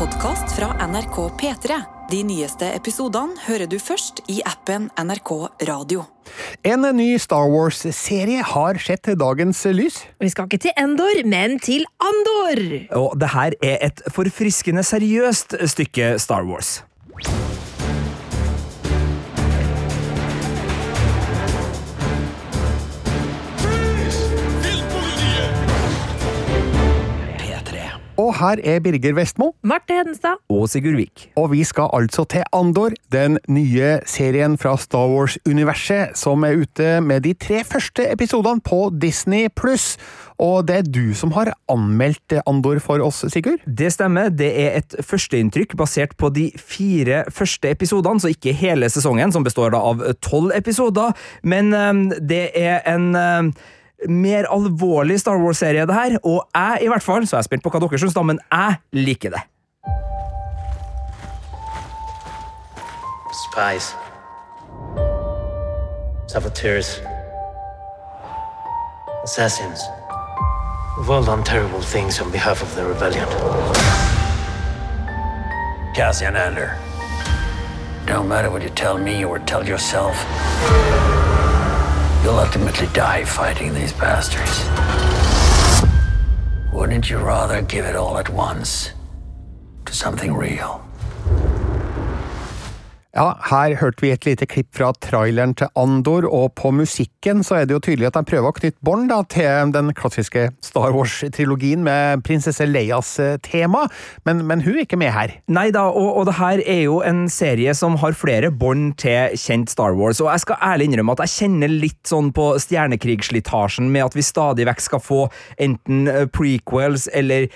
podkast fra NRK P3. De nyeste episodene hører du først i appen NRK Radio. En ny Star Wars-serie har sett dagens lys. Vi skal ikke til Endor, men til Andor! Og det her er et forfriskende seriøst stykke Star Wars. Og her er Birger Vestmo. Marte Hedenstad. Og Sigurd Vik. Og vi skal altså til Andor, den nye serien fra Star Wars-universet som er ute med de tre første episodene på Disney pluss. Og det er du som har anmeldt Andor for oss, Sigurd? Det stemmer. Det er et førsteinntrykk basert på de fire første episodene, så ikke hele sesongen, som består da av tolv episoder. Men um, det er en um, mer alvorlig Star Wars-serie, det her. Og jeg, i hvert fall, så er jeg spent på hva dere syns, da, men jeg liker det. Spies. Saboteurs. Assassins. We've all done terrible things on behalf of the rebellion. Cassian Ander. Don't matter what you tell me or tell yourself. You'll ultimately die fighting these bastards. Wouldn't you rather give it all at once to something real? Ja, her hørte vi et lite klipp fra traileren til Andor, og på musikken så er det jo tydelig at de prøver å knytte bånd til den klassiske Star Wars-trilogien med prinsesse Leias eh, tema, men, men, hun er ikke med her. Nei da, og, og det her er jo en serie som har flere bånd til kjent Star Wars, og jeg skal ærlig innrømme at jeg kjenner litt sånn på stjernekrigslitasjen med at vi stadig vekk skal få enten eh, prequels eller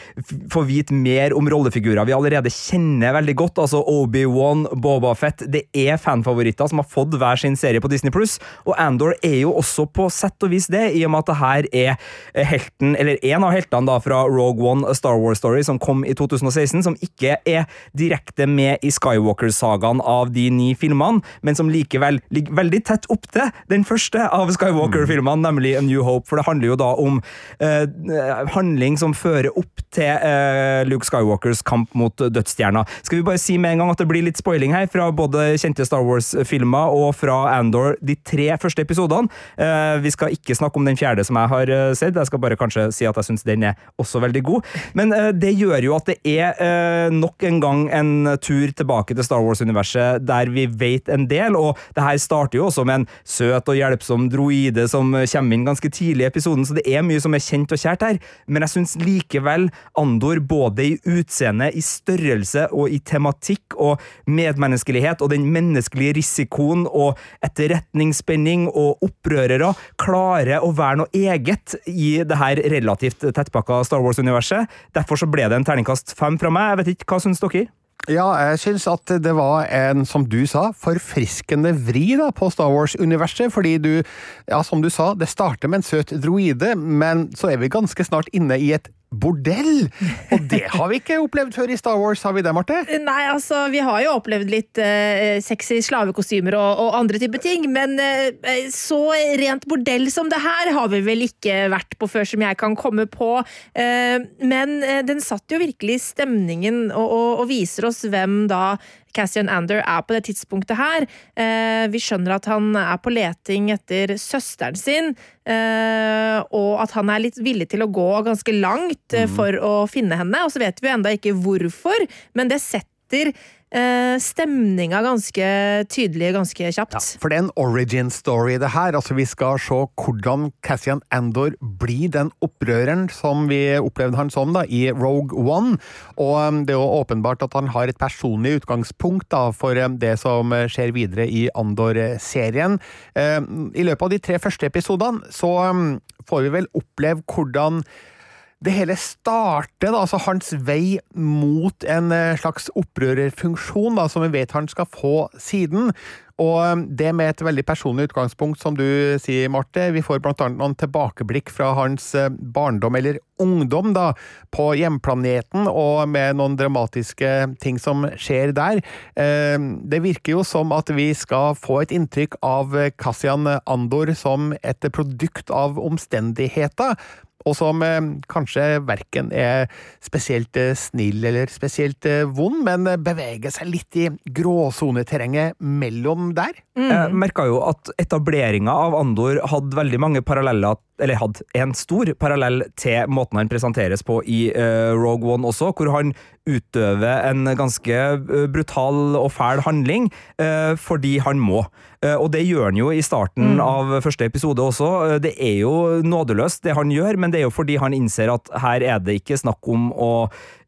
få vite mer om rollefigurer vi allerede kjenner veldig godt, altså Obi-Wan, Boba Fett, det er fanfavoritter som har fått hver sin serie på Disney Pluss, og Andor er jo også på sett og vis det, i og med at det her er eh, helten, eller en av heltene da fra Rogue One A Star Wars Story, som kom i 2016, som ikke er direkte med i Skywalker-sagaen av de ni filmene, men som likevel ligger veldig tett opp til den første av Skywalker-filmene, nemlig A New Hope, for det handler jo da om eh, handling som fører opp til eh, Luke Skywalkers kamp mot dødsstjerna. Skal vi bare si med en gang at det blir litt spoiling her, fra både kjente Star Wars-filmer og fra Andor, de tre første episodene. Uh, vi skal ikke snakke om den fjerde som jeg har sett, jeg skal bare kanskje si at jeg syns den er også veldig god. Men det gjør jo at det er nok en gang en tur tilbake til Star Wars-universet der vi vet en del, og det her starter jo også med en søt og hjelpsom droide som kommer inn ganske tidlig i episoden, så det er mye som er kjent og kjært her, men jeg syns likevel Andor, både i utseende, i størrelse og i tematikk og medmenneskelighet og den menneskelige risikoen og etterretningsspenning og opprørere, klarer å være noe eget i det her relativt tettpakka Star Wars-universet. Derfor så ble det en terningkast fem fra meg. Jeg vet ikke, hva syns dere? Ja, jeg syns at det var en, som du sa, forfriskende vri da, på Star Wars-universet. Fordi du, ja, som du sa, det starter med en søt droide, men så er vi ganske snart inne i et bordell! Og det har vi ikke opplevd før i Star Wars, har vi det, Marte? Nei, altså, vi har jo opplevd litt uh, sexy slavekostymer og, og, andre typer ting, men uh, så rent bordell som det her har vi vel ikke vært på før, som jeg kan komme på. Uh, men den satt jo virkelig i stemningen og, og, og viser oss hvem da Cassian Ander er på det tidspunktet her. Eh, vi skjønner at han er på leting etter søsteren sin, eh, og at han er litt villig til å gå ganske langt eh, mm. for å finne henne. Og så vet vi enda ikke hvorfor, men det setter eh, stemninga ganske tydelig ganske kjapt. Ja, for det er en origin story, det her. Altså, vi skal se hvordan Cassian Andor blir den opprøreren som vi opplevde han som da, i Rogue One. Og um, det er jo åpenbart at han har et personlig utgangspunkt da, for um, det som skjer videre i Andor-serien. Um, I løpet av de tre første episodene så um, får vi vel oppleve hvordan det hele starter, da, altså hans vei mot en eh, slags opprørerfunksjon, da, som vi vet han skal få siden. Og um, det med et veldig personlig utgangspunkt, som du sier, Marte. Vi får blant annet noen tilbakeblikk fra hans eh, barndom, eller ungdom, da, på hjemplaneten, og med noen dramatiske ting som skjer der. Det virker jo som at vi skal få et inntrykk av Kassian Andor som et produkt av omstendigheter, og som eh, kanskje verken er spesielt eh, snill eller spesielt eh, vond, men beveger seg litt i gråsoneterrenget mellom der. Jeg merka jo at etableringa av Andor hadde veldig mange paralleller eller hadde en stor parallell til måten han presenteres på i uh, Rogue One også, hvor han utøver en ganske eh, brutal og fæl handling uh, fordi han må. Uh, og det gjør han jo i starten av første episode også. Det er jo nådeløst, det han gjør, men det er jo fordi han innser at her er det ikke snakk om å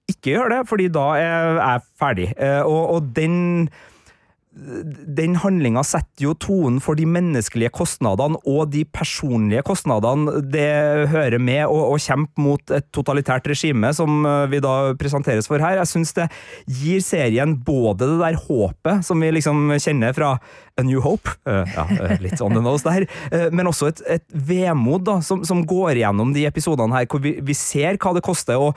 ikke gjøre det, fordi da er jeg ferdig. Og, og den den handlinga setter jo tonen for de menneskelige kostnadene og de personlige kostnadene det hører med å, å kjempe mot et totalitært regime, som eh, vi da presenteres for her. Jeg syns det gir serien både det der håpet som vi liksom kjenner fra A New Hope, eh, ja, eh, litt on the nose der, men også et, et vemod da, som, som går gjennom de episodene her, hvor vi, vi ser hva det koster. og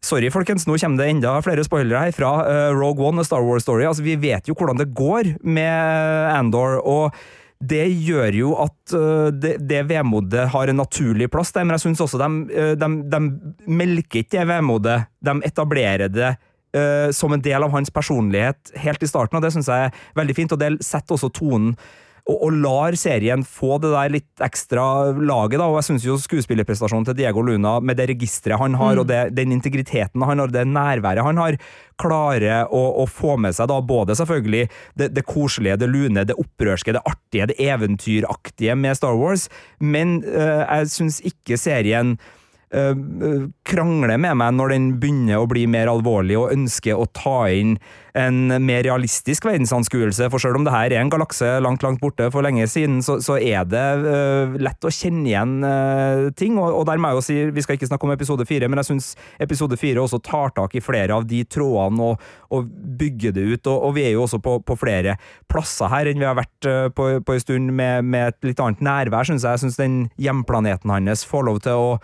Sorry, folkens, nå kommer det enda flere spoilere her fra uh, Rogue One og Star Wars Story. Altså, Vi vet jo hvordan det går med Andor, og det gjør jo at eh, det, det vemodet har en naturlig plass der, men jeg syns også de, eh, de, de melker ikke det vemodet. De etablerer det som en del av hans personlighet helt i starten, og det syns jeg er veldig fint, og det setter også tonen og, og lar serien få det der litt ekstra laget. da, og jeg synes jo Skuespillerprestasjonen til Diego Luna, med det registeret han har, og det, den integriteten han har, det nærværet han har, klarer å, å få med seg da. Både selvfølgelig det, det koselige, det lune, det opprørske, det artige, det eventyraktige med Star Wars, men øh, jeg syns ikke serien krangler med meg når den begynner å bli mer alvorlig og ønsker å ta inn en mer realistisk verdensanskuelse, for selv om det her er en galakse langt, langt borte for lenge siden, så, så er det uh, lett å kjenne igjen uh, ting, og, og der må jeg jo si, vi skal ikke snakke om episode fire, men jeg synes episode fire også tar tak i flere av de trådene og, og bygger det ut, og, og vi er jo også på, på flere plasser her enn vi har vært uh, på, på en stund med, med et litt annet nærvær, synes jeg. Jeg synes den hjemplaneten hans får lov til å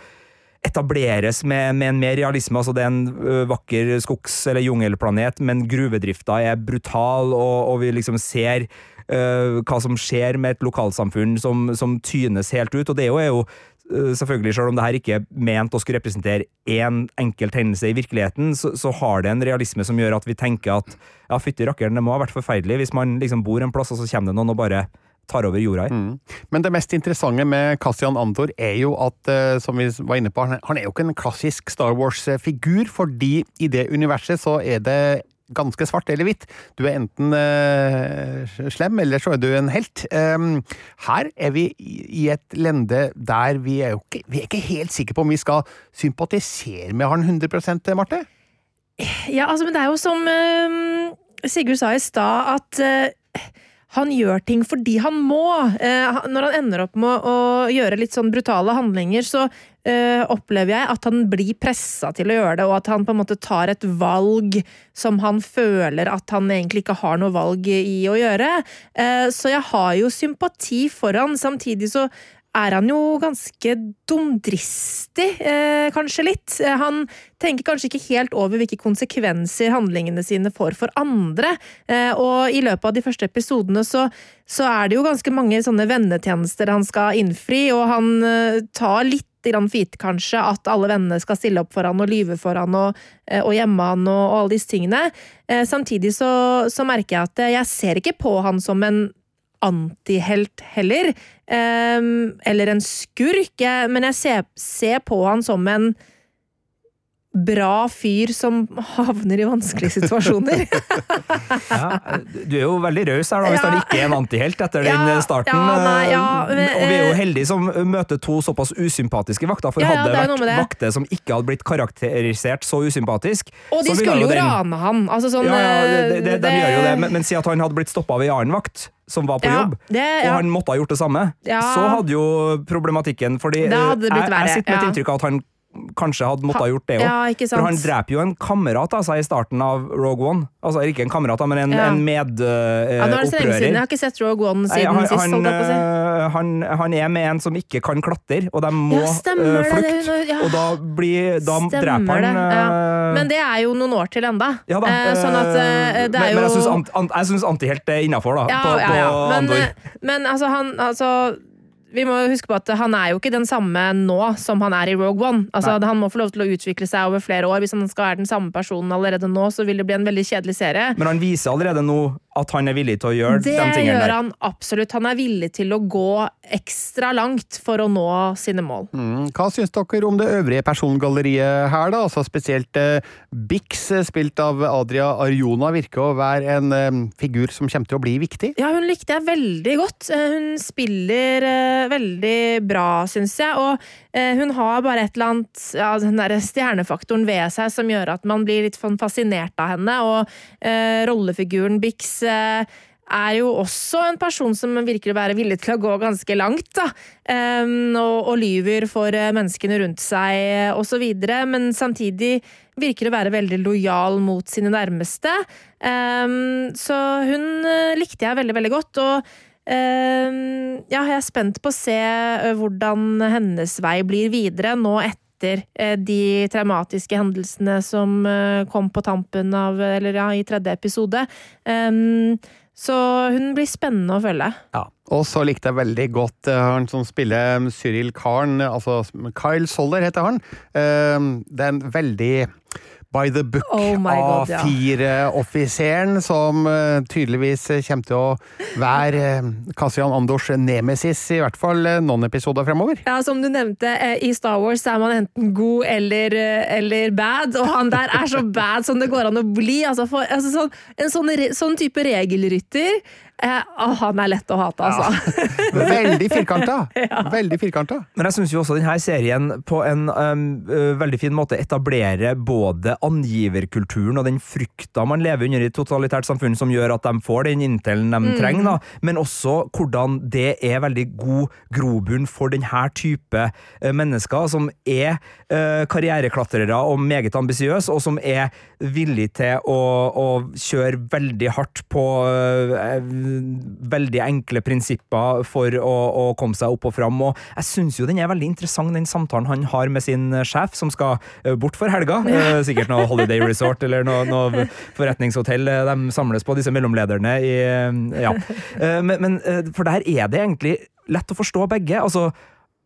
etableres med, med en mer realisme. altså Det er en vakker skogs- eller jungelplanet, men gruvedrifta er brutal, og, og vi liksom ser uh, hva som skjer med et lokalsamfunn som, som tynes helt ut. Og det er jo, er jo selvfølgelig, selv om det her ikke er ment å skulle representere én enkelt hendelse i virkeligheten, så, så har det en realisme som gjør at vi tenker at ja, fytti rakkeren, det må ha vært forferdelig hvis man liksom bor en plass, og så kommer det noen og bare tar over jorda her. Men det mest interessante med Cassian Andor er jo at, eh, som vi var inne på, han er jo ikke en klassisk Star Wars-figur, fordi i det universet så er det ganske svart eller hvitt. Du er enten eh, slem, eller så er du en helt. Um, her er vi i i et lende der vi er jo ikke, vi er ikke helt sikre på om vi skal sympatisere med han 100% Marte? Ja, altså, men det er jo som eh, Sigurd sa i stad, at eh, han gjør ting fordi han må. Eh, når han ender opp med å gjøre litt sånn brutale handlinger, så eh, opplever jeg at han blir pressa til å gjøre det, og at han på en måte tar et valg som han føler at han egentlig ikke har noe valg i å gjøre. Eh, så jeg har jo sympati for han, samtidig så er han jo ganske dumdristig, eh, kanskje litt. Eh, Han tenker kanskje ikke helt over hvilke konsekvenser handlingene sine får for andre. Eh, og i løpet av de første episodene så, så er det jo ganske mange sånne vennetjenester han skal innfri, og han eh, tar litt grann for gitt, kanskje, at alle vennene skal stille opp for han og lyve for han og, eh, og gjemme han og, og alle disse tingene. Eh, Samtidig så, så merker jeg at jeg ser ikke på han som en antihelt heller, eller en skurk, men jeg ser, ser på han som en bra fyr som havner i vanskelige situasjoner. Ja, du er jo veldig raus her, da, hvis Ja. han ikke er en antihelt etter Ja, den starten. ja, nei, ja, Eh, men, og vi er jo eh, heldige som møter to såpass usympatiske vakter, for Ja, ja, hadde det vært det. vakter som ikke hadde blitt karakterisert så usympatisk Og de så skulle jo den- rane han. Altså sånn, Ja, ja, det, det, eh, de gjør jo det, men, men si at han hadde blitt stoppa av ei annen vakt som var på Ja, jobb, det- og han måtte ha gjort det samme, Ja. så hadde jo problematikken Fordi hadde det jeg, jeg sitter med et ja. inntrykk av at han kanskje hadde måttet ha gjort det òg. Ja. For han dreper jo en kamerat av seg i starten av Rogue One. Altså ikke en kamerat, men en, Ja. en medopprører. Ja, nå er det så lenge siden. Jeg har ikke sett Rogue One Nei, siden han, sist. han, si. øh, han, han er med en som ikke kan klatre, og de må Ja, stemmer øh, flykte. ja. Og da, blir, da dreper han uh, ja. Men det er jo noen år til enda. ja da, Eh, sånn at eh, det er men, jo men jeg syns antihelt er innafor, da. ja, på, ja, ja. på Men, Andor. eh, men altså, han altså vi må huske på at han er jo ikke den samme nå som han er i Rogue One. Altså, han må få lov til å utvikle seg over flere år. Hvis han skal være den samme personen allerede nå, så vil det bli en veldig kjedelig serie. Men han viser allerede nå at han er villig til å gjøre Det de tingene der. Det gjør han absolutt. Han er villig til å gå ekstra langt for å nå sine mål. Mm, Hva syns dere om det øvrige persongalleriet her, da? Altså Spesielt eh, Bix, eh, spilt av Adria Arjona, virker å være en eh, figur som kommer til å bli viktig. Ja, hun likte jeg veldig godt. Eh, Hun spiller eh, veldig bra, syns jeg. Og eh, hun har bare et eller annet ja, Den der stjernefaktoren ved seg som gjør at man blir litt sånn fascinert av henne. Og eh, rollefiguren Bix eh, er jo også en person som virker å være villig til å gå ganske langt, da. Em, og, og lyver for eh, menneskene rundt seg, eh, videre. Men samtidig virker å være veldig lojal mot sine nærmeste. Em, så hun eh, likte jeg veldig, veldig godt. Og ja, jeg er spent på å se eh, hvordan hennes vei blir videre nå etter eh, de traumatiske hendelsene som eh, kom på tampen av Eller ja, i tredje episode. Em, så hun blir spennende å følge. Ja. Og så likte jeg veldig godt han som spiller Cyril Karn, altså Kyle Soller heter han. Eh, det er en veldig by the book Oh my A4-offiseren som eh, tydeligvis kommer til å være eh, Cassian Andors nemesis, i hvert fall eh, noen episoder fremover. Ja, Som du nevnte, eh, i Star Wars er man enten god eller, eh, eller bad, og han der er så bad som det går an å bli. Altså for, altså sånn, en sånn, sånn type regelrytter eh, Han er lett å hate, altså. Veldig firkanta! Veldig firkanta. Men jeg syns jo også denne serien på en um, veldig fin måte etablerer både angiverkulturen og den frykta man lever under i et totalitært samfunn som gjør at de får den intelen de trenger, da, men også hvordan det er veldig god grobunn for denne type mennesker som er uh, karriereklatrere og meget ambisiøse, og som er villig til å, å kjøre veldig hardt på ø, veldig enkle prinsipper for å, å komme seg opp og fram. Og jeg syns jo den er veldig interessant, den samtalen han har med sin sjef, som skal eh, bort for helga. Eh, Sikkert noe Holiday Resort eller noe, noe forretningshotell eh, de samles på, disse mellomlederne i eh, Ja. Eh, Men, men eh, for der er det egentlig lett å forstå begge. altså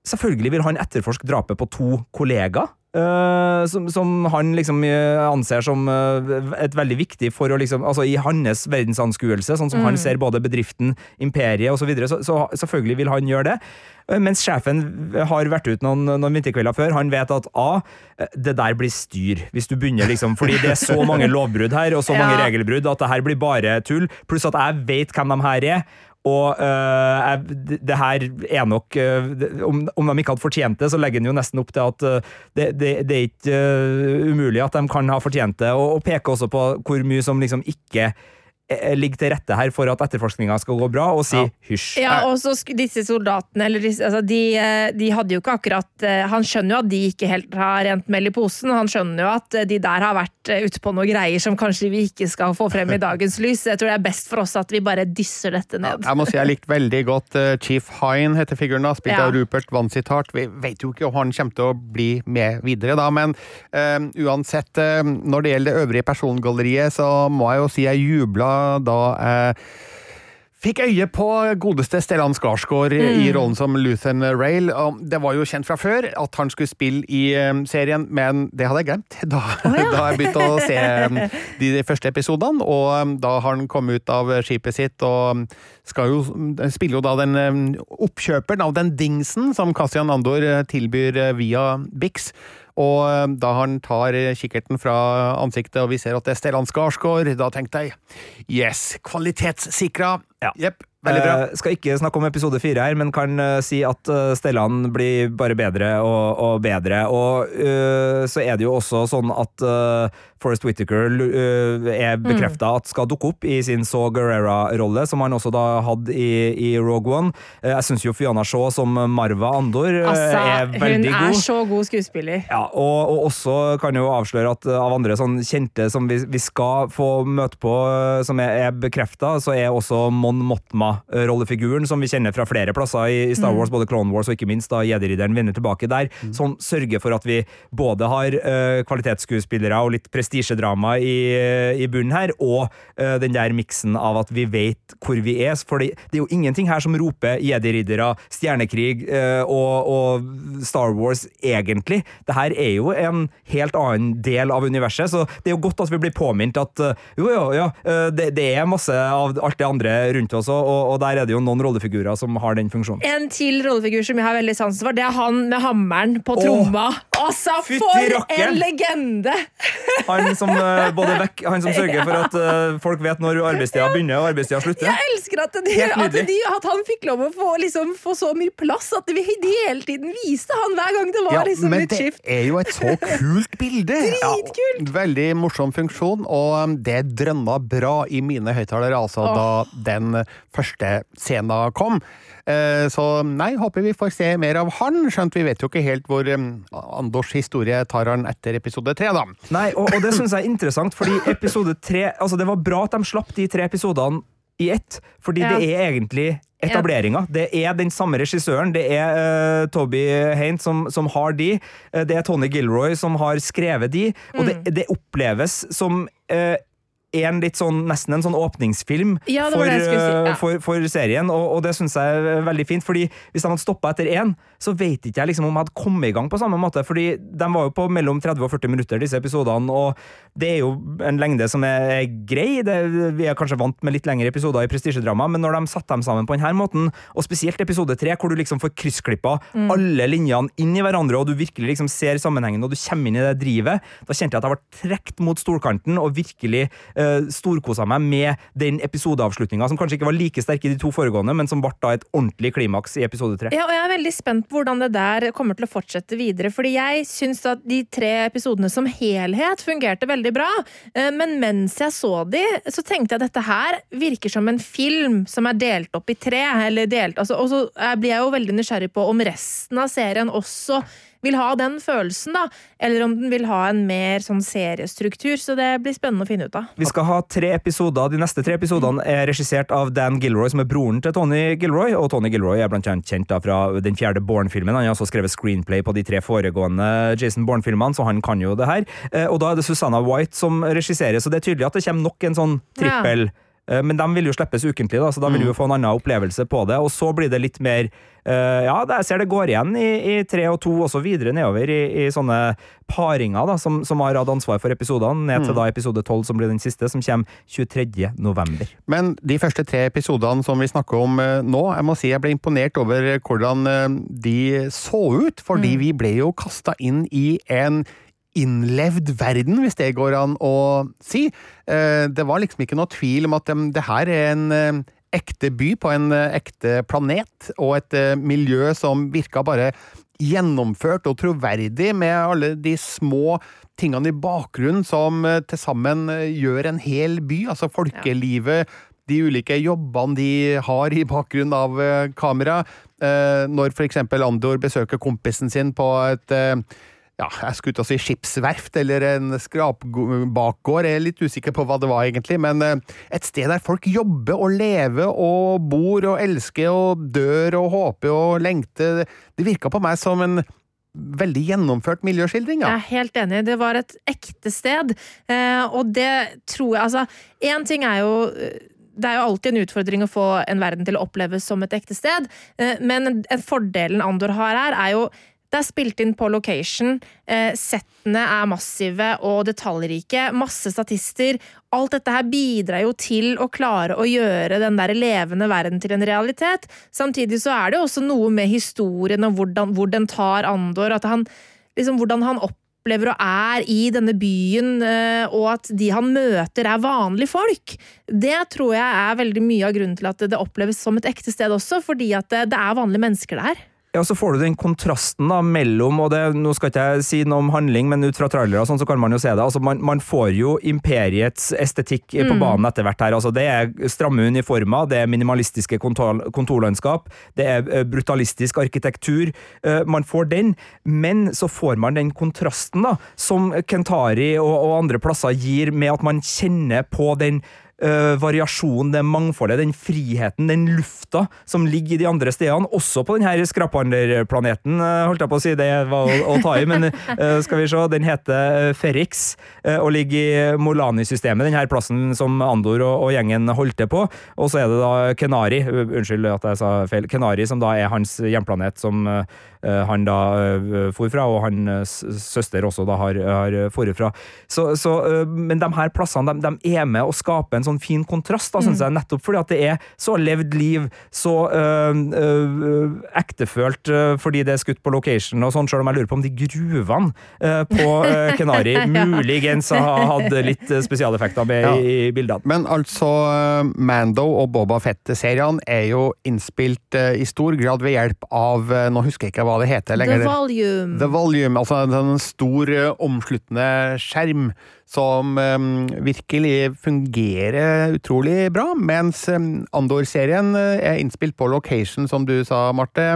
Selvfølgelig vil han etterforske drapet på to kollegaer. Eh, som, som han liksom eh, anser som eh, et veldig viktig for å liksom Altså i hans verdensanskuelse, sånn som han ser både bedriften, imperiet osv., så, videre, så så selvfølgelig vil han gjøre det. Mens sjefen har vært ut noen, noen vinterkvelder før. Han vet at A, det der blir styr. Hvis du begynner liksom Fordi det er så mange lovbrudd her, og så mange Ja. regelbrudd, at det her blir bare tull. Pluss at jeg vet hvem de her er. Og uh, det, her er nok uh, om, om de ikke hadde fortjent det, så legger den jo nesten opp til at uh, det, det, det er ikke umulig at de kan ha fortjent det, og, og peker også på hvor mye som liksom ikke eh, ligger til rette her for at etterforskninga skal gå bra, og si hysj. Ja, og så disse soldatene, eller disse, altså de, eh, de hadde jo ikke akkurat eh, Han skjønner jo at de ikke helt har rent mel i posen, og han skjønner jo at eh, de der har vært eh, ute på noen greier som kanskje vi ikke skal få frem i dagens lys. Jeg tror det er best for oss at vi bare dysser dette ned. Jeg må si jeg likte veldig godt eh, Chief Hine, heter figuren, da, spilt Ja. av Rupert Vansittart. Vi vet jo ikke om han kommer til å bli med videre, da, men eh, uansett, eh, når det gjelder det øvrige persongalleriet, så må jeg jo si jeg jubla da jeg Fikk øye på godeste Stellan Skarsgård i rollen som Luthan Rail. Det var jo kjent fra før at han skulle spille i eh, serien, men det hadde jeg glemt da, da jeg begynte å se eh, de første episodene. Og eh, da har han kommet ut av skipet sitt og skal jo spiller jo da den eh, oppkjøperen av den dingsen som Cassian Andor eh, tilbyr eh, via Bix. Og eh, da han tar eh, kikkerten fra ansiktet, og vi ser at det er Stellan Skarsgård, da tenkte jeg yes, kvalitetssikra. Ja. Jepp, veldig bra. Eh, skal ikke snakke om episode fire her, men kan uh, si at uh, Stellan blir bare bedre og, og bedre. Og uh, så er det jo også sånn at Forest Whittaker uh, er bekrefta at skal dukke opp i sin Saw Gerrera-rolle, som han også da hadde i, i Rogue One. Eh, jeg syns jo Fiona Shaw som Marva Andor eh, Altså, er hun er god. så god skuespiller. Ja, og, og også kan jeg jo avsløre at av andre sånn kjente som vi, vi skal få møte på, som er, er bekrefta, så er også Mon Motma-rollefiguren, som vi kjenner fra flere plasser i, i Star Wars, både Clone Wars og ikke minst da Jedi-ridderen vender tilbake der, som sørger for at vi både har uh, kvalitetsskuespillere og litt prestisje prestisjedrama i, i bunnen her, og uh, den der miksen av at vi vet hvor vi er. For det, det er jo ingenting her som roper jedi-riddere, stjernekrig uh, og, og Star Wars, egentlig. Det her er jo en helt annen del av universet, så det er jo godt at vi blir påminnet at uh, jo, jo, ja, det, det er masse av alt det andre rundt oss, og, og der er det jo noen rollefigurer som har den funksjonen. En til rollefigur som jeg har veldig sansen for, det er han med hammeren på tromma. Altså, for en legende! Han som, eh, både vekk, han som sørger for at uh, folk vet når arbeidstida begynner og arbeidstida slutter. Jeg elsker at, de, at, de, at han fikk lov å få, liksom, få så mye plass at de, hele tiden viste han hver gang det var Ja, liksom men det er jo et så kult bilde! Dritkult! Ja, veldig morsom funksjon, og um, det drønna bra i mine høyttalere altså da den første scenen kom. Eh, Så nei, håper vi får se mer av han, skjønt vi vet jo ikke helt hvor Anders Andors historie tar han etter episode tre, da. Nei, og, og det syns jeg er interessant, fordi episode tre Altså, det var bra at de slapp de tre episodene i ett, fordi Ja. det er egentlig etableringa. Det er den samme regissøren. Det er uh, Toby Haint som, som har de. Eh, det er Tony Gilroy som har skrevet de. Og Mm. det, det oppleves som eh, en litt sånn, nesten en sånn åpningsfilm Ja, for, si, eh, ja. for, for serien, og, og det syns jeg er veldig fint. fordi Hvis de hadde stoppa etter én, så vet ikke jeg liksom om jeg hadde kommet i gang på samme måte. fordi de var jo på mellom 30 og 40 minutter, disse episodene, og det er jo en lengde som er, grei. Det, vi er kanskje vant med litt lengre episoder i prestisjedrama, men når de satte dem sammen på denne måten, og spesielt episode tre, hvor du liksom får kryssklippa Mm. alle linjene inn i hverandre, og du virkelig liksom ser sammenhengen, og du kommer inn i det drivet, da kjente jeg at jeg ble trukket mot stolkanten og virkelig uh, storkosa meg med den episodeavslutninga, som kanskje ikke var like sterk i de to foregående, men som ble da et ordentlig klimaks i episode tre. Ja, og jeg er veldig spent på hvordan det der kommer til å fortsette videre. Fordi jeg syns at de tre episodene som helhet fungerte veldig bra. Eh, Men mens jeg så de, så tenkte jeg at dette her virker som en film som er delt opp i tre. Eller delt, altså, og så eh, blir jeg jo veldig nysgjerrig på om resten av serien også vil ha den følelsen, da. Eller om den vil ha en mer sånn seriestruktur. Så det blir spennende å finne ut av. Vi skal ha tre episoder. De neste tre episodene er regissert av Dan Gilroy, som er broren til Tony Gilroy. Og Tony Gilroy er blant annet kjent da fra den fjerde Bourne-filmen. Han har også skrevet screenplay på de tre foregående Jason Bourne-filmene, så han kan jo det her. Eh, Og da er det Susanna White som regisserer, så det er tydelig at det kommer nok en sånn trippel. Eh, Men de vil jo slippes ukentlig, da, så da vil vi jo få en annen opplevelse på det. Og så blir det litt mer eh, Ja, jeg ser det går igjen i, i tre og to, og så videre nedover i, i sånne paringer da, som, som har hatt ansvar for episodene, ned til da episode 12, som blir den siste, som kommer 23. november. Men de første tre episodene som vi snakker om eh, nå, jeg må si jeg ble imponert over hvordan eh, de så ut, fordi vi ble jo kasta inn i en innlevd verden, hvis det går an å si. Eh, Det var liksom ikke noe tvil om at det her er en eh, ekte by på en eh, ekte planet, og et miljø som virka bare gjennomført og troverdig med alle de små tingene i bakgrunnen som til sammen gjør en hel by. Altså folkelivet, de ulike jobbene de har i bakgrunnen av kamera. Når eksempel Andor besøker kompisen sin på et ja, jeg skulle til å si skipsverft eller en skrapbakgård. Jeg er litt usikker på hva det var egentlig, men eh, et sted der folk jobber og lever og bor og elsker og dør og håper og lengter. Det virka på meg som en veldig gjennomført miljøskildring. Jeg er helt enig. Det var et ekte sted. Eh, og det tror jeg Altså, én ting er jo det er jo alltid en utfordring å få en verden til å oppleves som et ekte sted, eh, men en fordelen Andor har her, er jo det er spilt inn på location, eh, settene er massive og detaljrike, masse statister. Alt dette her bidrar jo til å klare å gjøre den der levende verden til en realitet. Samtidig så er det jo også noe med historien og hvordan, hvor den tar Andor, at han, liksom, hvordan han opplever og er i denne byen, eh, og at de han møter er vanlige folk. Det tror jeg er veldig mye av grunnen til at det oppleves som et ekte sted også, fordi at det, det er vanlige mennesker der. Ja, så får du den kontrasten da mellom, og det, nå skal ikke jeg si noe om handling, men ut fra trailere sånn, så kan man jo se det. Altså, man, man får jo imperiets estetikk på banen etter hvert her. Altså, det er stramme uniformer, det er minimalistiske kontor, kontorlandskap, det er eh, brutalistisk arkitektur. Eh, Man får den, men så får man den kontrasten da, som Kentari og, og andre plasser gir med at man kjenner på den eh, variasjonen, det mangfoldet, den friheten, den lufta som ligger i de andre stedene, også på denne skraphandlerplaneten, uh, holdt jeg på å si, det var å, å ta i, men uh, skal vi se, den heter eh, Ferrix eh, og ligger i Molani-systemet, denne plassen som Andor og, og gjengen holdt til på, og så er det da Kenari, uh, unnskyld at jeg sa feil, Kenari som da er hans hjemplanet som uh, han da uh, for fra, og hans søster også da har, har fra. Så, så, uh, men de her plassene de, de er med å skape en sånn fin kontrast, da, synes jeg, nettopp fordi at det er så levd liv, så øh, øh, ektefølt øh, fordi det er skutt på location og sånn, selv om jeg lurer på om de gruvene uh, på øh, Kenari muligens har hatt litt uh, spesialeffekter med Ja. i, i bildene. Men altså, eh, Mando og Boba Fett-seriene er jo innspilt i stor grad ved hjelp av Nå husker jeg ikke hva det heter lenger. The volume. The Volume, altså en stor, omsluttende skjerm som virkelig fungerer utrolig bra, mens Andor-serien eh, er innspilt på location, som du sa, Marte,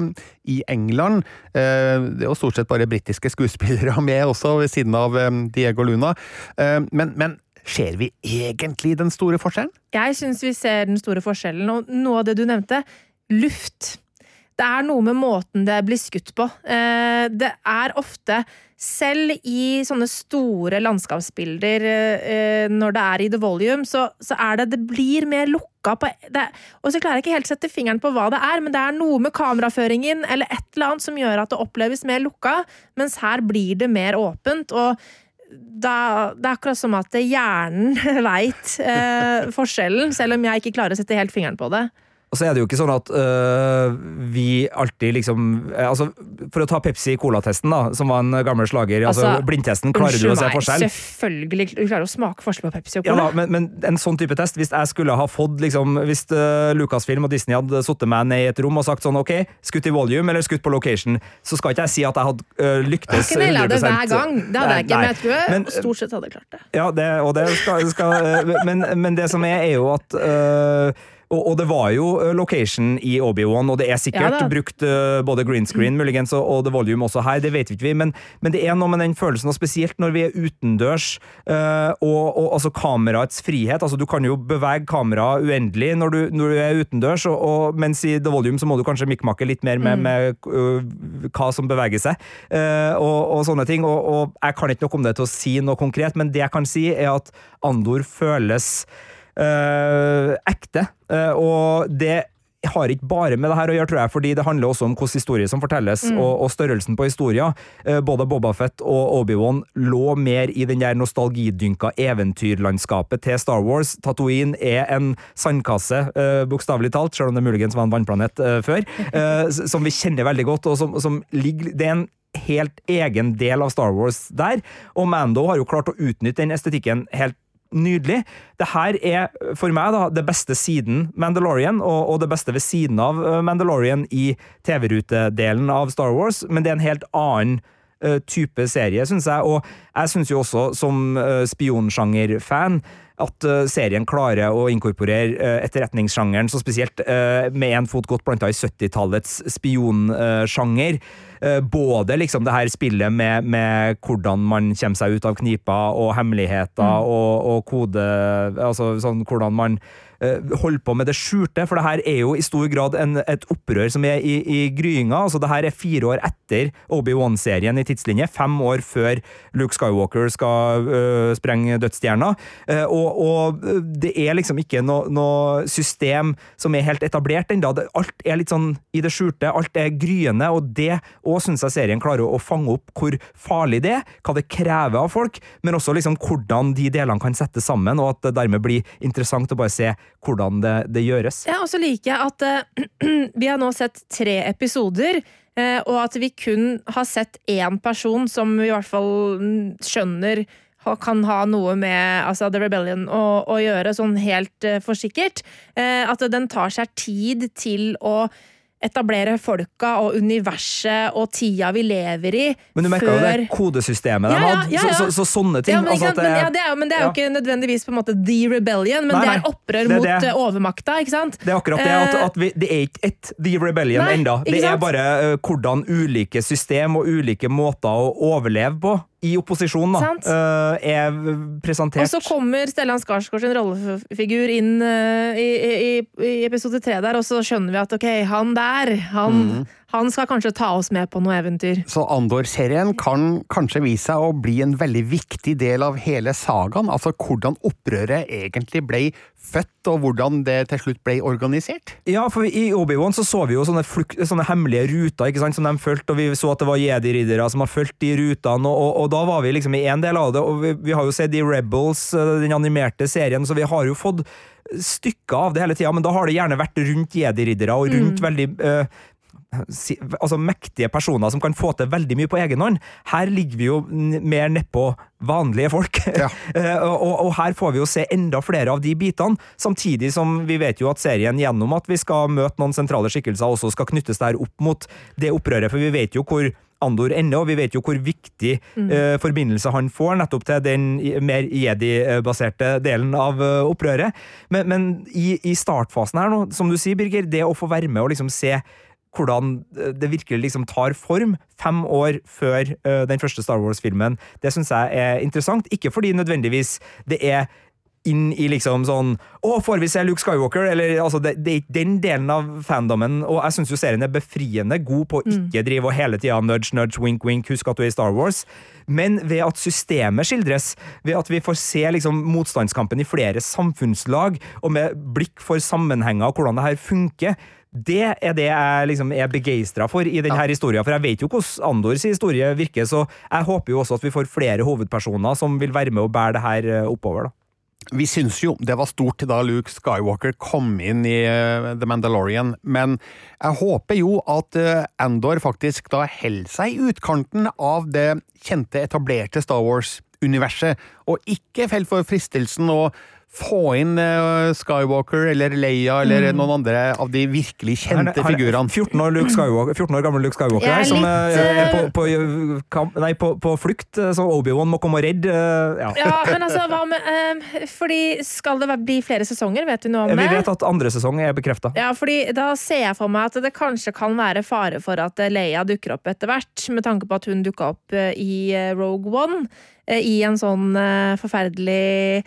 i England. Eh, det er jo stort sett bare britiske skuespillere med også, ved siden av Diego Luna. Eh, men, men ser vi egentlig den store forskjellen? Jeg syns vi ser den store forskjellen, og noe av det du nevnte, luft. Det er noe med måten det blir skutt på. Eh, Det er ofte, selv i sånne store landskapsbilder, eh, når det er i the volume, så, så er det Det blir mer lukka på det, Og så klarer jeg ikke helt sette fingeren på hva det er, men det er noe med kameraføringen eller et eller annet som gjør at det oppleves mer lukka, mens her blir det mer åpent. og da, det er akkurat som at hjernen veit eh, forskjellen, selv om jeg ikke klarer å sette helt fingeren på det. Og så er det jo ikke sånn at øh, vi alltid liksom eh, altså, For å ta Pepsi Cola-testen, da, som var en gammel slager. Altså, Altså, blindtesten, klarer du å se forskjell? meg. Selvfølgelig du klarer å smake forskjell på Pepsi og Ja Cola. da, men, men en sånn type test, hvis jeg skulle ha fått liksom, Hvis uh, Lucasfilm og Disney hadde satt meg ned i et rom og sagt sånn ok, skutt i volume eller skutt på location, så skal ikke jeg si at jeg hadde Jeg lyktes kunne naila det 100%. hver gang, det hadde jeg ikke, men jeg tror jeg Men, øh, stort sett hadde klart det. Ja, det, og det skal, skal men, men det som er, er jo at øh, og, og det var jo øh, location i Obi-Wan, og det er sikkert Ja brukt øh, både green screen muligens og, og The Volume også her, det vet vi ikke men, men det er noe med den følelsen, og spesielt når vi er utendørs, øh, og, og altså kameraets frihet. altså Du kan jo bevege kameraet uendelig når du, når du er utendørs, og, mens i The Volume så må du kanskje mikmakke litt mer med, med øh, hva som beveger seg, og, sånne ting. Og, og jeg kan ikke noe om det til å si noe konkret, men det jeg kan si, er at Andor føles øh, ekte. øh, og det har ikke bare med det her å gjøre, tror jeg, fordi det handler også om hvordan historie som fortelles, og, og størrelsen på historier. Eh, Både Boba Fett og Obi-Wan lå mer i den der nostalgidynka eventyrlandskapet til Star Wars. Tatooine er en sandkasse, uh, bokstavelig talt, selv om det muligens var en vannplanet uh, før, uh, som vi kjenner veldig godt, og som, som ligger Det er en helt egen del av Star Wars der, og Mando har jo klart å utnytte den estetikken helt nydelig. Det her er for meg da, det beste siden Mandalorian, og, og det beste ved siden av eh, Mandalorian i TV-rutedelen av Star Wars, men det er en helt annen eh, type serie, syns jeg. Og jeg syns jo også, som uh, spionsjangerfan, at serien klarer å inkorporere uh, etterretningssjangeren, så spesielt med en fot godt planta i 70-tallets spionsjanger. Både liksom det her spillet med, med hvordan man kommer seg ut av knipa, og hemmeligheter, og, og kode Altså sånn hvordan man eh, holder på med det skjulte, for det her er jo i stor grad en, et opprør som er i, i gryinga. altså Det her er fire år etter Obi-Wan-serien i tidslinje, fem år før Luke Skywalker skal øh, sprenge dødsstjerna. Uh, og, og det er liksom ikke noe, no system som er helt etablert ennå. Alt er litt sånn i det skjulte, alt er gryende, og det òg syns jeg serien klarer å fange opp hvor farlig det er, hva det krever av folk, men også liksom hvordan de delene kan settes sammen, og at det dermed blir interessant å bare se hvordan det, det gjøres. Ja, og så liker jeg at uh, vi har nå sett tre episoder, eh, og at vi kun har sett én person som vi i hvert fall mm, skjønner kan ha noe med altså The Rebellion å, å gjøre, sånn helt uh, for sikkert. Uh, at den tar seg tid til å etablere folka og universet og tida vi lever i, Men du merka jo det kodesystemet de Ja, ja, ja, hadde, Så, så, så sånne ting. men, altså sant? men, ja, det er, men det er jo ikke nødvendigvis på en måte The Rebellion, men Nei, det er opprør Det mot det. eh, overmakta, ikke sant? Det er akkurat det, at, at vi, det er ikke ett The Rebellion ennå. Det er bare uh, hvordan ulike system og ulike måter å overleve på i opposisjon, da, eh, er presentert Og så kommer Stellan Skarsgård sin rollefigur inn uh, i, i, i episode tre der, og så skjønner vi at ok, han der, han, Mhm. Han skal kanskje ta oss med på noe eventyr. Så Andor-serien kan kanskje vise seg å bli en veldig viktig del av hele sagaen, altså hvordan opprøret egentlig ble født, og hvordan det til slutt ble organisert? Ja, for i Obi-Wan så så vi jo sånne, fluk- sånne hemmelige ruter ikke sant, som de fulgte, og vi så at det var jedi-riddere som har fulgt de rutene, og, og, og da var vi liksom i en del av det, og vi, vi har jo sett de Rebels, eh, den animerte serien, så vi har jo fått stykker av det hele tida, men da har det gjerne vært rundt jedi-riddere og rundt veldig eh, si, altså mektige personer som kan få til veldig mye på egen hånd. Her ligger vi jo n- mer nedpå vanlige folk. Ja. Eh, og, og her får vi jo se enda flere av de bitene, samtidig som vi vet jo at serien gjennom at vi skal møte noen sentrale skikkelser, også skal knyttes der opp mot det opprøret, for vi vet jo hvor Andor ender, og vi vet jo hvor viktig eh, forbindelse han får nettopp til den mer jedi-baserte delen av uh, opprøret. Men, men i, i startfasen her nå, som du sier, Birger, det å få være med og liksom se hvordan eh, det virkelig liksom tar form fem år før eh, den første Star Wars-filmen, det syns jeg er interessant. Ikke fordi nødvendigvis det er inn i liksom sånn Å, får vi se Luke Skywalker? Eller, altså, det, det er ikke den delen av fandomen, og jeg syns jo serien er befriende god på å ikke drive og hele tida nudge, nudge, wink, wink, husk at du er i Star Wars. Men ved at systemet skildres, ved at vi får se liksom motstandskampen i flere samfunnslag, og med blikk for sammenhenger og hvordan det her funker, det er det jeg liksom er begeistra for i denne historien, for jeg vet jo hvordan Andors historie virker, så jeg håper jo også at vi får flere hovedpersoner som vil være med og bære det her eh, oppover. da. Vi syns jo det var stort da Luke Skywalker kom inn i eh, The Mandalorian, men jeg håper jo at eh, Andor faktisk da holder seg i utkanten av det kjente, etablerte Star Wars-universet, og ikke faller for fristelsen å få inn eh, Skywalker eller Leia eller noen andre av de virkelig er- kjente er figurene. 14 år, Skywalker, 14 år gammel Luke Skywalker er her, som litt, eh, er på, eh, på, kamp, nei, på, på flukt, så Obi-Wan må komme og redde. Ja. Ja, men altså, hva med Fordi skal det bli flere sesonger, vet du noe om det? Vi vet at andre sesong er bekrefta. Ja, fordi da ser jeg for meg at det kanskje kan være fare for at Leia dukker opp etter hvert, med tanke på at hun dukka opp i Rogue One, i en sånn forferdelig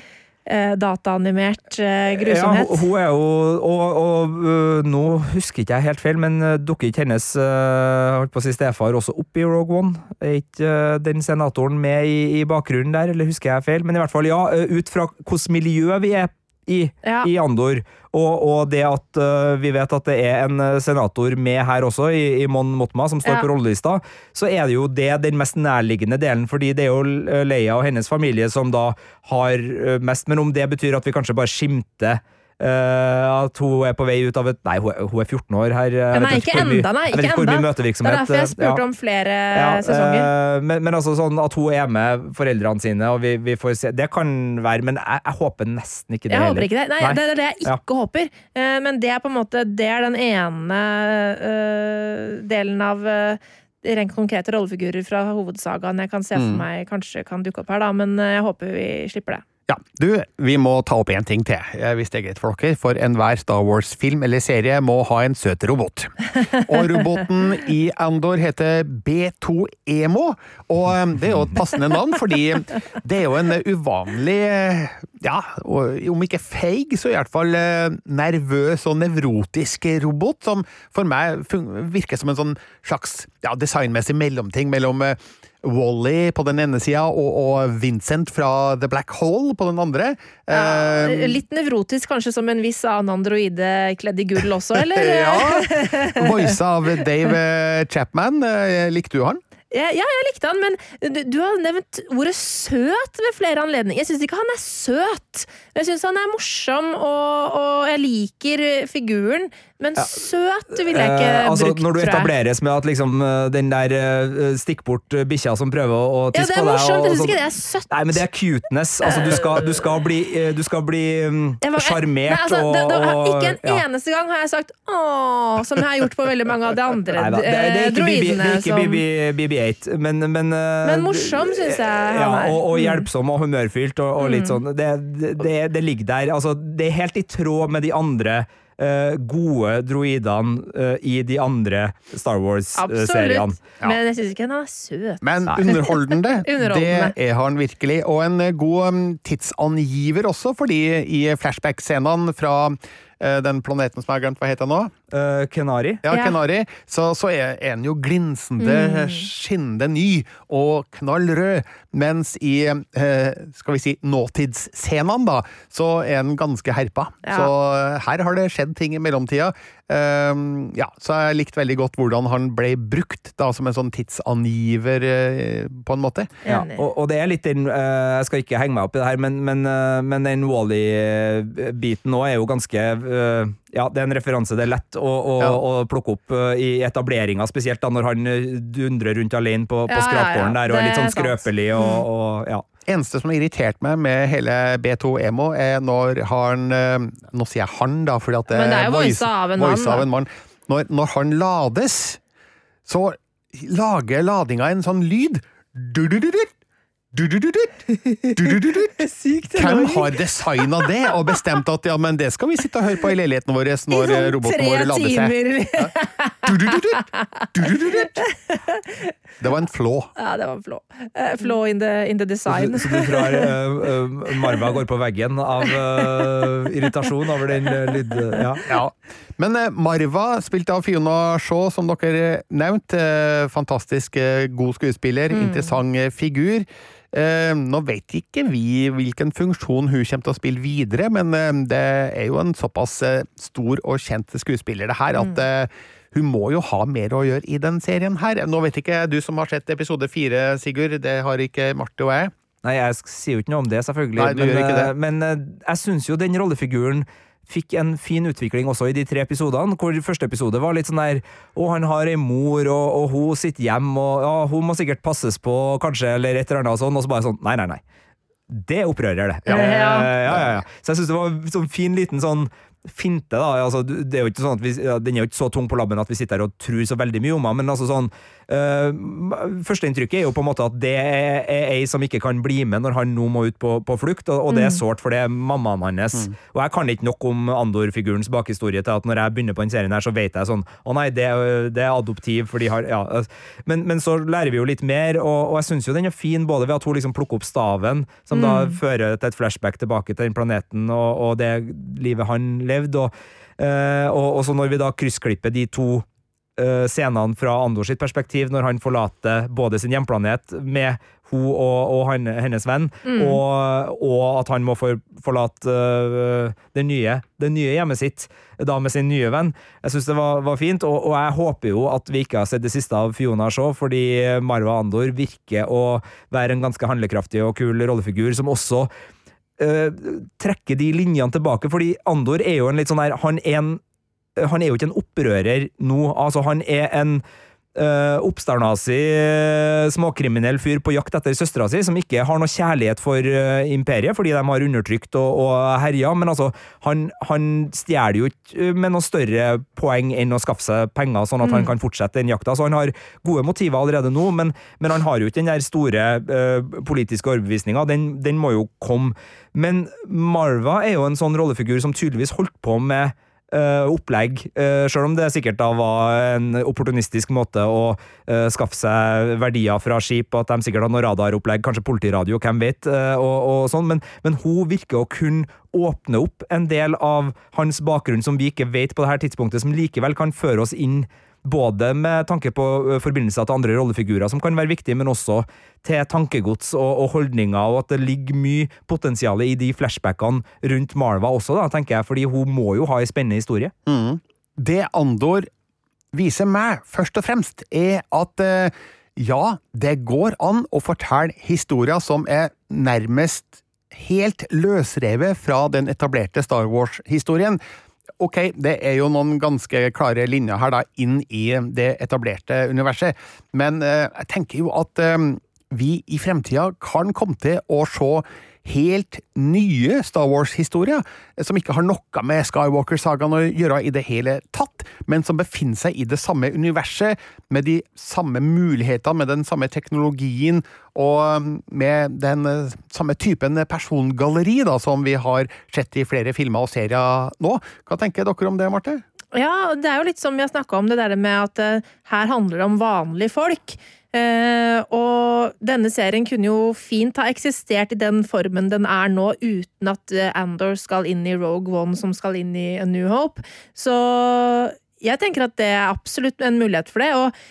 dataanimert eh, grusomhet. Ja, hun er jo Og, og og, nå husker ikke jeg helt feil, men dukker ikke hennes holdt på å si stefar også opp i Rogue One? Er ikke den senatoren med i, i bakgrunnen der, eller husker jeg feil? Men i hvert fall, ja, ut fra hvilket miljø vi er i, Ja. i Andor, og, og det at uh, vi vet at det er en øh, senator med her også, i, i Mon Motma, som står Ja. på rollelista, så er det jo det den mest nærliggende delen, fordi det er jo øh, Leia og hennes familie som da har mest, men om det betyr at vi kanskje bare skimter øh, at hun er på vei ut av et Nei, hun er, hun er 14 år her. Jeg nei, vet ikke enda, nei, ikke enda. Det er derfor jeg øh, spurte ja. om flere Ja, sesonger. Uh, men, men altså sånn at hun er med foreldrene sine, og vi, vi får se Det kan være, men jeg, jeg håper nesten ikke det Jeg heller. håper ikke det. Nei, Nei. Det er det jeg ikke håper. Uh, Men det er på en måte Det er den ene eh, delen av eh, rent konkrete rollefigurer fra hovedsagaen jeg kan se for Mm. meg kanskje kan dukke opp her, da. Men eh, jeg håper vi slipper det. Ja, du, vi må ta opp én ting til, hvis det er greit for dere. For enhver Star Wars-film eller serie må ha en søt robot. Og roboten i Andor heter B2EMO, og eh, det er jo et passende navn, fordi det er jo en uvanlig eh, ja, om ikke feig, så i hvert fall eh, nervøs og nevrotisk robot, som for meg virker som en sånn slags ja, designmessig mellomting mellom eh, Wally på den ene sida og, og Vincent fra The Black Hole på den andre. Ja, Eh, litt nevrotisk kanskje som en viss annen androide kledd i gull også, eller? ja. Voice av Dave Chapman. Eh, Likte du han? Ja, ja, jeg likte han, men du, du har nevnt ordet søt ved flere anledninger. Jeg syns ikke han er søt. Jeg syns han er morsom, og, og jeg liker figuren. Men søt vil jeg ikke Eh, altså, brukt, når du etableres med at liksom, eh, den der eh, stikk bort bikkja som prøver å å Ja, tisse det er på deg morsomt. og Jeg syns ikke det er søtt. Nei, men det er cuteness. Altså, du skal, du skal bli, du skal bli mm, var- sjarmert Nei, altså, Ikke en ja. eneste gang har jeg sagt 'åh', som jeg har gjort på veldig mange av de andre Nei da, det, det er ikke BB, det droidene. er ikke som- BB, BB8, men Men, Men morsom, synes jeg ja. Og, og Mm. hjelpsom og humørfylt og, og litt sånn. Det, det, det, ligger der. Altså, det er helt i tråd med de andre gode droidene eh, i de andre Star Wars-seriene. Absolutt. Men jeg syns ikke han er søt. Men underholdende, Underholdende. det er han virkelig. Og en eh, god um, tidsangiver også, fordi i flashback-scenene fra eh, den planeten som jeg har glemt hva heter nå, Eh, Kenari. ja. Kenari, så, så er en jo glinsende, Mm. skinnende ny og knallrød. Mens i uh, skal vi si nåtidsscenene, da, så er en ganske herpa. Ja. Så eh, her har det skjedd ting i mellomtida. Uh, ja, så jeg likte veldig godt hvordan han ble brukt da som en sånn tidsangiver, på en måte. Ja, og, og det er litt den eh, Jeg skal ikke henge meg opp i det her, men, men, men den Wally-biten nå er jo ganske Ja, det er en referanse det er lett å, å, Ja. å plukke opp eh, i etableringa, spesielt da når han eh, dundrer rundt alene på, på Ja, ja, ja. skrapgården der og er litt sånn skrøpelig og, og ja. Eneste som har irritert meg med hele B2 Emo, er når han eh, Nå sier jeg han, da, fordi at det Men det er jo voice- voicet av en mann, av en mann. Når, når han lades, så lager ladinga en sånn lyd. Du-du-du-du. Du-du-du-du. Du-du-du-du. Hvem har designa det og bestemt at ja, men det skal vi sitte og høre på i leiligheten vår når eh, sånn roboten vår lader seg? Det var en flå. Ja, det var en flå. Eh, Flå in the, in the design. Så du tror uh, eh, Marva går på veggen av eh, irritasjon over den uh, lyd... Ja. Ja. Men eh, Marva, spilt av Fiona Shaw, som dere nevnte. Eh, fantastisk eh, god skuespiller, interessant eh, figur. Eh, nå vet ikke vi hvilken funksjon hun kommer til å spille videre, men eh, det er jo en såpass eh, stor og kjent skuespiller det her, at eh, hun må jo ha mer å gjøre i den serien her. Nå vet ikke du som har sett episode fire, Sigurd, det har ikke Marte og jeg. Nei, jeg sier jo ikke noe om det, selvfølgelig. Nei, du men gjør ikke det. men jeg syns jo den rollefiguren fikk en fin utvikling også i de tre episodene. Hvor første episode var litt sånn der Å, han har ei mor, og, og hun sitter hjemme, og ja, hun må sikkert passes på, kanskje, eller et eller annet sånn. Og så bare sånn Nei, nei, nei. Det opprører det. Ja. Eh, ja, ja, ja. Så jeg syns det var en sånn fin liten sånn finte, da. Altså, det er jo ikke sånn at vi, Den er jo ikke så tung på labben at vi sitter her og tror så veldig mye om henne, men altså sånn uh, Førsteinntrykket er jo på en måte at det er, er ei som ikke kan bli med når han nå må ut på, på flukt, og, og det er sårt, for det er mammaen hans. Og jeg kan ikke nok om Andor-figurens bakhistorie til at når jeg begynner på den serien her, så vet jeg sånn Å nei, det, det er adoptiv, for de har Ja. altså. Men, men så lærer vi jo litt mer, og, og jeg syns jo den er fin både ved at hun liksom plukker opp staven, som da fører til et flashback tilbake til den planeten og, og det livet han levde, og, uh, og, og så når vi da kryssklipper de to eh, scenene fra Andor sitt perspektiv, når han forlater både sin hjemplanet med hun og, og han, hennes venn, og, og at han må for, forlate uh, det, nye, det nye hjemmet sitt da med sin nye venn. Jeg syns det var, var fint, og, og jeg håper jo at vi ikke har sett det siste av Fiona Shaw, fordi Marwa Andor virker å være en ganske handlekraftig og kul rollefigur, som også uh, trekker de linjene tilbake, fordi Andor er jo en litt sånn her Han er, en, han er jo ikke en opprører nå, altså han er en uh, oppstarnazi, eh, småkriminell fyr på jakt etter søstera si, som ikke har noe kjærlighet for uh, imperiet, fordi de har undertrykt og, og herja, men altså, han, han stjeler jo ikke med noe større poeng enn å skaffe seg penger, sånn at han kan fortsette den jakta. Så han har gode motiver allerede nå, men, men han har jo ikke den der store uh, politiske overbevisninga. Den, den må jo komme. Men Marva er jo en sånn rollefigur som tydeligvis holdt på med eh, opplegg, uh, sjøl om det sikkert da var en opportunistisk måte å uh, skaffe seg verdier fra skip, at de sikkert har noe radaropplegg, kanskje politiradio, hvem vet, eh, og, og sånn, men, men hun virker å kunne åpne opp en del av hans bakgrunn som vi ikke vet på dette tidspunktet, som likevel kan føre oss inn både med tanke på forbindelser til andre rollefigurer som kan være viktige, men også til tankegods og, og holdninger, og at det ligger mye potensial i de flashbackene rundt Marva også, da, tenker jeg, fordi hun må jo ha ei spennende historie. Det Andor viser meg, først og fremst, er at ja, det går an å fortelle historier som er nærmest helt løsrevet fra den etablerte Star Wars-historien. Ok, det er jo noen ganske klare linjer her da, inn i det etablerte universet, men eh, jeg tenker jo at eh, vi i fremtida kan komme til å se helt nye Star Wars-historier, som ikke har noe med Skywalker-sagaen å gjøre i det hele tatt, men som befinner seg i det samme universet, med de samme mulighetene, med den samme teknologien, og med den eh, samme typen persongalleri da, som vi har sett i flere filmer og serier nå. Hva tenker dere om det, Marte? Ja, det er jo litt som vi har snakka om det der med at uh, her handler det om vanlige folk. Uh, og denne serien kunne jo fint ha eksistert i den formen den er nå, uten at uh, Andor skal inn i Rogue One, som skal inn i A New Hope. Så jeg tenker at det er absolutt en mulighet for det. og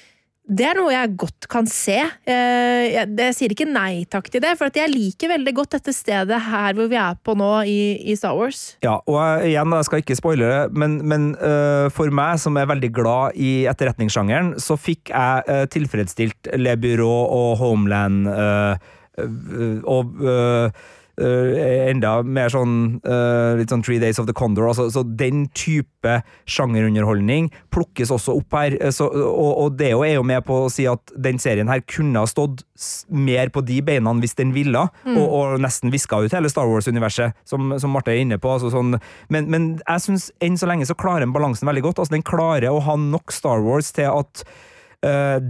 det er noe jeg godt kan se. Eh, jeg, sier ikke nei takk til det, for jeg liker veldig godt dette stedet her hvor vi er på nå i, i Star Wars. Ja, og jeg, igjen, jeg skal ikke spoile det, men, men uh, for meg som er veldig glad i etterretningssjangeren, så fikk jeg uh, tilfredsstilt Le Bureau og Homeland uh, og enda mer sånn uh, litt sånn Three Days of the Condor. Altså, så den type sjangerunderholdning plukkes også opp her. Så, og, og det er jo med på å si at den serien her kunne ha stått mer på de beina hvis den ville, mm. og, og, nesten viska ut hele Star Wars-universet, som, som, Marte er inne på. Altså sånn, men, men, jeg syns enn så lenge så klarer den balansen veldig godt. Altså, den klarer å ha nok Star Wars til at Eh,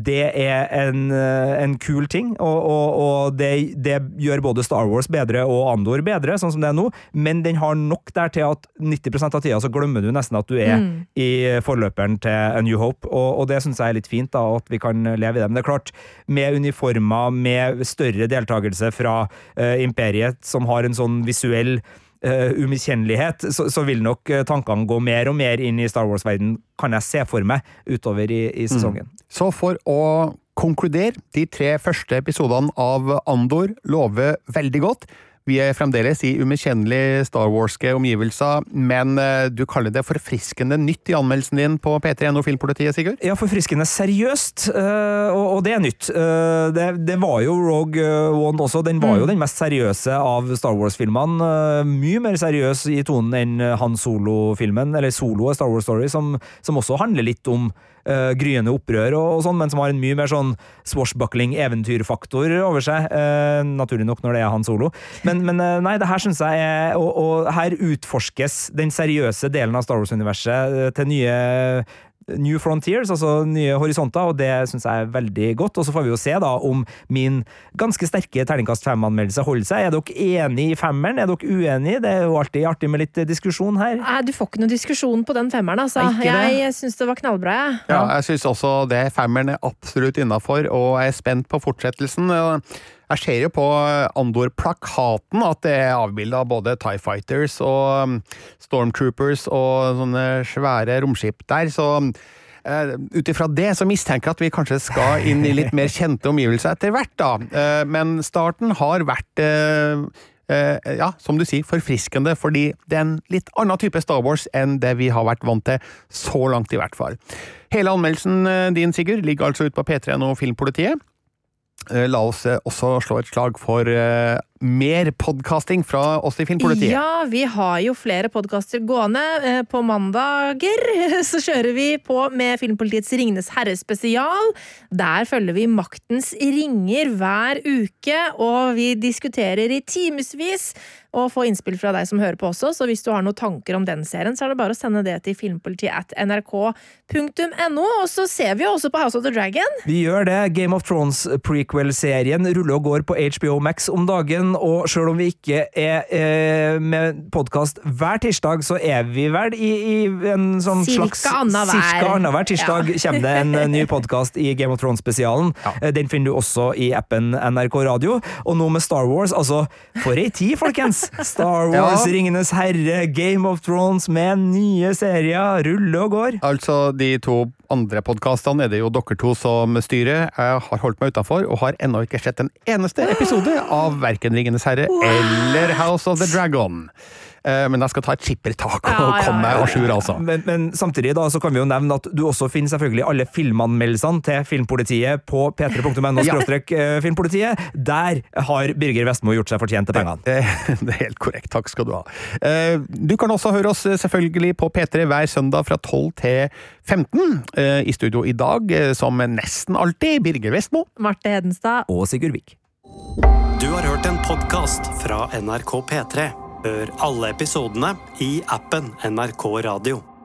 det er en, eh, en kul ting, og, og, og det, det, gjør både Star Wars bedre og Andor bedre, sånn som det er nå, men den har nok der til at 90% av tida så glemmer du nesten at du er mm. i forløperen til A New Hope, og, og det syns jeg er litt fint, da, at vi kan leve i det. Men det er klart, med uniformer, med større deltakelse fra uh, imperiet, som har en sånn visuell uh, umiskjennelighet, så, så, vil nok uh, tankene gå mer og mer inn i Star Wars-verden, kan jeg se for meg, utover i, i sesongen. Mm. Så for å konkludere, de tre første episodene av Andor lover veldig godt. Vi er fremdeles i umiskjennelige Star Wars-ke omgivelser, men eh, du kaller det forfriskende nytt i anmeldelsen din på P3NO Filmpolitiet, Sigurd? Ja, forfriskende seriøst, og det er nytt. Det, det var jo Rogue One også, den var jo mm. den mest seriøse av Star Wars-filmene. Mye mer seriøs i tonen enn Han Solo-filmen, eller Solo Star Wars Story, som, som også handler litt om uh, gryende opprør og, og, sånn, men som har en mye mer sånn swashbuckling eventyrfaktor over seg. Uh, naturlig nok når det er han solo. Men, men men nei, det her syns jeg er og, og, her utforskes den seriøse delen av Star Wars-universet til nye New Frontiers, altså nye horisonter, og det syns jeg er veldig godt. Og så får vi jo se da om min ganske sterke terningkast fem-anmeldelse holder seg. Er dere enig i femmeren? Er dere uenig? Det er jo alltid artig med litt diskusjon her. Nei, du får ikke noe diskusjon på den femmeren, altså. Jeg syns det var knallbra, jeg. Ja, jeg syns også det. Femmeren er absolutt innafor, og jeg er spent på fortsettelsen. Jeg ser jo på Andor-plakaten at det er avbilda både Tie Fighters og um, Stormtroopers og sånne svære romskip der, så uh, ut ifra det så mistenker jeg at vi kanskje skal inn i litt mer kjente omgivelser etter hvert, da. Uh, men starten har vært ja, som du sier, forfriskende, fordi det er en litt annen type Star Wars enn det vi har vært vant til, så langt i hvert fall. Hele anmeldelsen din, Sigurd, ligger altså ute på P3 og Filmpolitiet. Eh, la oss eh, også slå et slag for uh, mer podkasting fra oss i Filmpolitiet. Ja, vi har jo flere podkaster gående. På mandager så kjører vi på med Filmpolitiets Ringenes herre spesial. Der følger vi Maktens ringer hver uke, og vi diskuterer i timevis og få innspill fra deg som hører på også, så hvis du har noen tanker om den serien, så er det bare å sende det til filmpolitiet at nrk.no. Og så ser vi jo også på House of the Dragon. Vi gjør det. Game of Thrones prequel-serien ruller og går på HBO Max om dagen, og sjøl om vi ikke er eh, med podkast hver tirsdag, så er vi vel i, i en sånn cirka slags Cirka annenhver tirsdag ja. kommer det en eh, ny podkast i Game of Thrones-spesialen. Ja. Eh, den finner du også i appen NRK Radio. Og nå med Star Wars, altså, for ei tid, folkens! Star Wars, ja. Ringenes herre, Game of Thrones med nye serier ruller og går. Altså, de to andre podkastene er det jo dere to som styrer. Jeg har holdt meg utafor og har ennå ikke sett en eneste episode av verken Ringenes herre What? eller House of the Dragon. Eh, men jeg skal ta et skippertak og ja, komme meg à jour, altså. Men, men, samtidig da, så kan vi jo nevne at du også finner selvfølgelig alle filmanmeldelsene til Filmpolitiet på p3.no eh, filmpolitiet. Der har Birger Vestmo gjort seg fortjent til pengene. Det, det, er helt korrekt. Takk skal du ha. Eh, du kan også høre oss selvfølgelig på P3 hver søndag fra 12 til 15. I studio i dag, som nesten alltid, Birger Vestmo. Marte Hedenstad. Og Sigurd Vik. Du har hørt en podkast fra NRK P3. Hør alle episodene i appen NRK Radio.